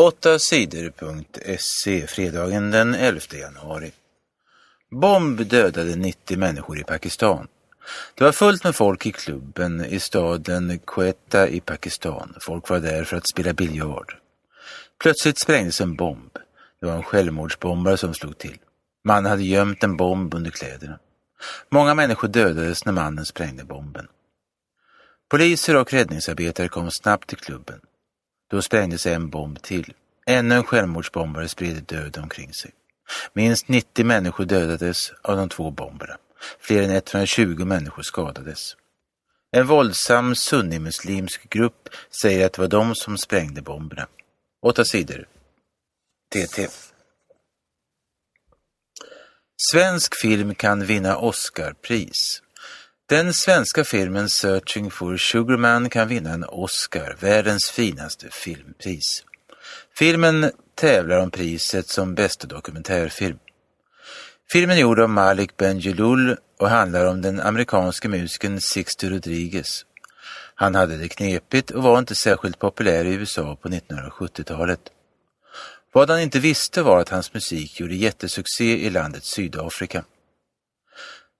8 sidor.se fredagen den 11 januari. Bomb dödade 90 människor i Pakistan. Det var fullt med folk i klubben i staden Quetta i Pakistan. Folk var där för att spela biljard. Plötsligt sprängdes en bomb. Det var en självmordsbombare som slog till. Mannen hade gömt en bomb under kläderna. Många människor dödades när mannen sprängde bomben. Poliser och räddningsarbetare kom snabbt till klubben. Då sprängdes en bomb till. Ännu en självmordsbombare spred död omkring sig. Minst 90 människor dödades av de två bomberna. Fler än 120 människor skadades. En våldsam sunnimuslimsk grupp säger att det var de som sprängde bomberna. Åtta sidor. TT. Svensk film kan vinna Oscarpris. Den svenska filmen Searching for Sugarman kan vinna en Oscar, världens finaste filmpris. Filmen tävlar om priset som bästa dokumentärfilm. Filmen är gjord av Malik Benjelloul och handlar om den amerikanske musikern Sixto Rodriguez. Han hade det knepigt och var inte särskilt populär i USA på 1970-talet. Vad han inte visste var att hans musik gjorde jättesuccé i landet Sydafrika.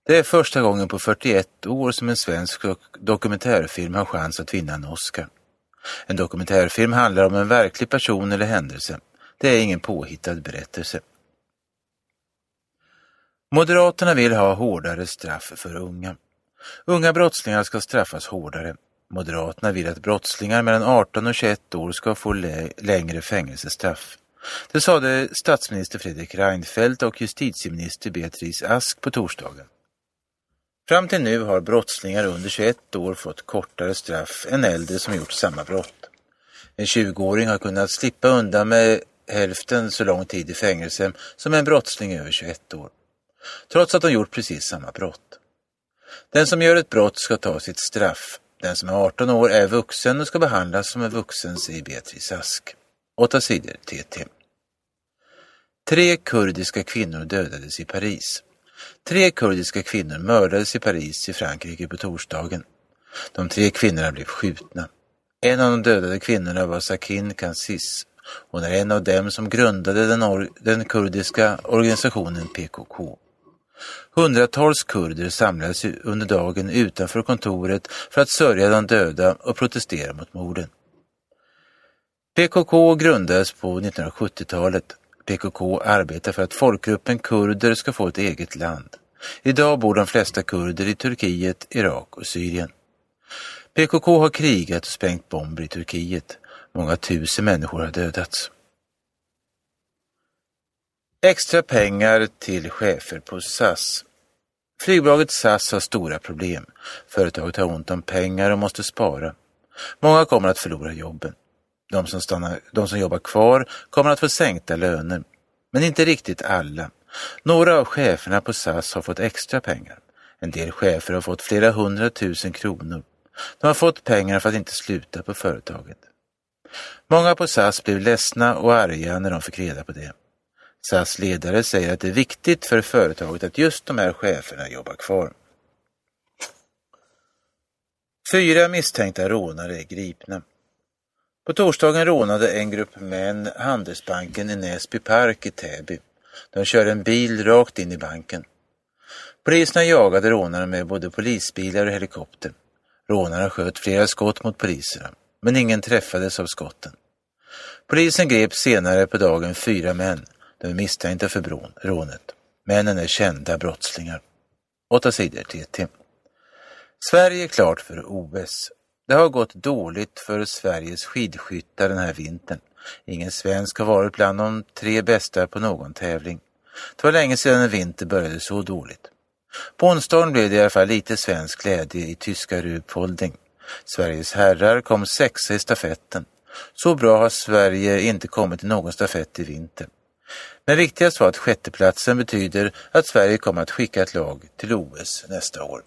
Det är första gången på 41 år som en svensk dokumentärfilm har chans att vinna en Oscar. En dokumentärfilm handlar om en verklig person eller händelse. Det är ingen påhittad berättelse. Moderaterna vill ha hårdare straff för unga. Unga brottslingar ska straffas hårdare. Moderaterna vill att brottslingar mellan 18 och 21 år ska få längre fängelsestraff. Det sade statsminister Fredrik Reinfeldt och justitieminister Beatrice Ask på torsdagen. Fram till nu har brottslingar under 21 år fått kortare straff än äldre som gjort samma brott. En 20-åring har kunnat slippa undan med hälften så lång tid i fängelse som en brottsling över 21 år. Trots att de gjort precis samma brott. Den som gör ett brott ska ta sitt straff. Den som är 18 år är vuxen och ska behandlas som en vuxen, säger Beatrice Ask. 8 sidor TT. Tre kurdiska kvinnor dödades i Paris. Tre kurdiska kvinnor mördades i Paris i Frankrike på torsdagen. De tre kvinnorna blev skjutna. En av de dödade kvinnorna var Sakin Kansis. Hon är en av dem som grundade den, den kurdiska organisationen PKK. Hundratals kurder samlades under dagen utanför kontoret för att sörja de döda och protestera mot morden. PKK grundades på 1970-talet. PKK arbetar för att folkgruppen kurder ska få ett eget land. Idag bor de flesta kurder i Turkiet, Irak och Syrien. PKK har krigat och sprängt bomber i Turkiet. Många tusen människor har dödats. Extra pengar till chefer på SAS. Flygbolaget SAS har stora problem. Företaget har ont om pengar och måste spara. Många kommer att förlora jobben. De som, stannar, de som jobbar kvar kommer att få sänkta löner. Men inte riktigt alla. Några av cheferna på SAS har fått extra pengar. En del chefer har fått flera hundratusen kronor. De har fått pengar för att inte sluta på företaget. Många på SAS blev ledsna och arga när de fick reda på det. SAS ledare säger att det är viktigt för företaget att just de här cheferna jobbar kvar. Fyra misstänkta rånare är gripna. På torsdagen rånade en grupp män Handelsbanken i Näsby Park i Täby. De körde en bil rakt in i banken. Poliserna jagade rånarna med både polisbilar och helikopter. Rånarna sköt flera skott mot poliserna, men ingen träffades av skotten. Polisen grep senare på dagen fyra män. De är misstänkta för bron, rånet. Männen är kända brottslingar. Åtta sidor TT. Sverige är klart för OS. Det har gått dåligt för Sveriges skidskyttar den här vintern. Ingen svensk har varit bland de tre bästa på någon tävling. Det var länge sedan en vinter började så dåligt. På onsdagen blev det i alla fall lite svensk glädje i tyska Ruhpolding. Sveriges herrar kom sexa i stafetten. Så bra har Sverige inte kommit i någon stafett i vinter. Men viktigast var att sjätteplatsen betyder att Sverige kommer att skicka ett lag till OS nästa år.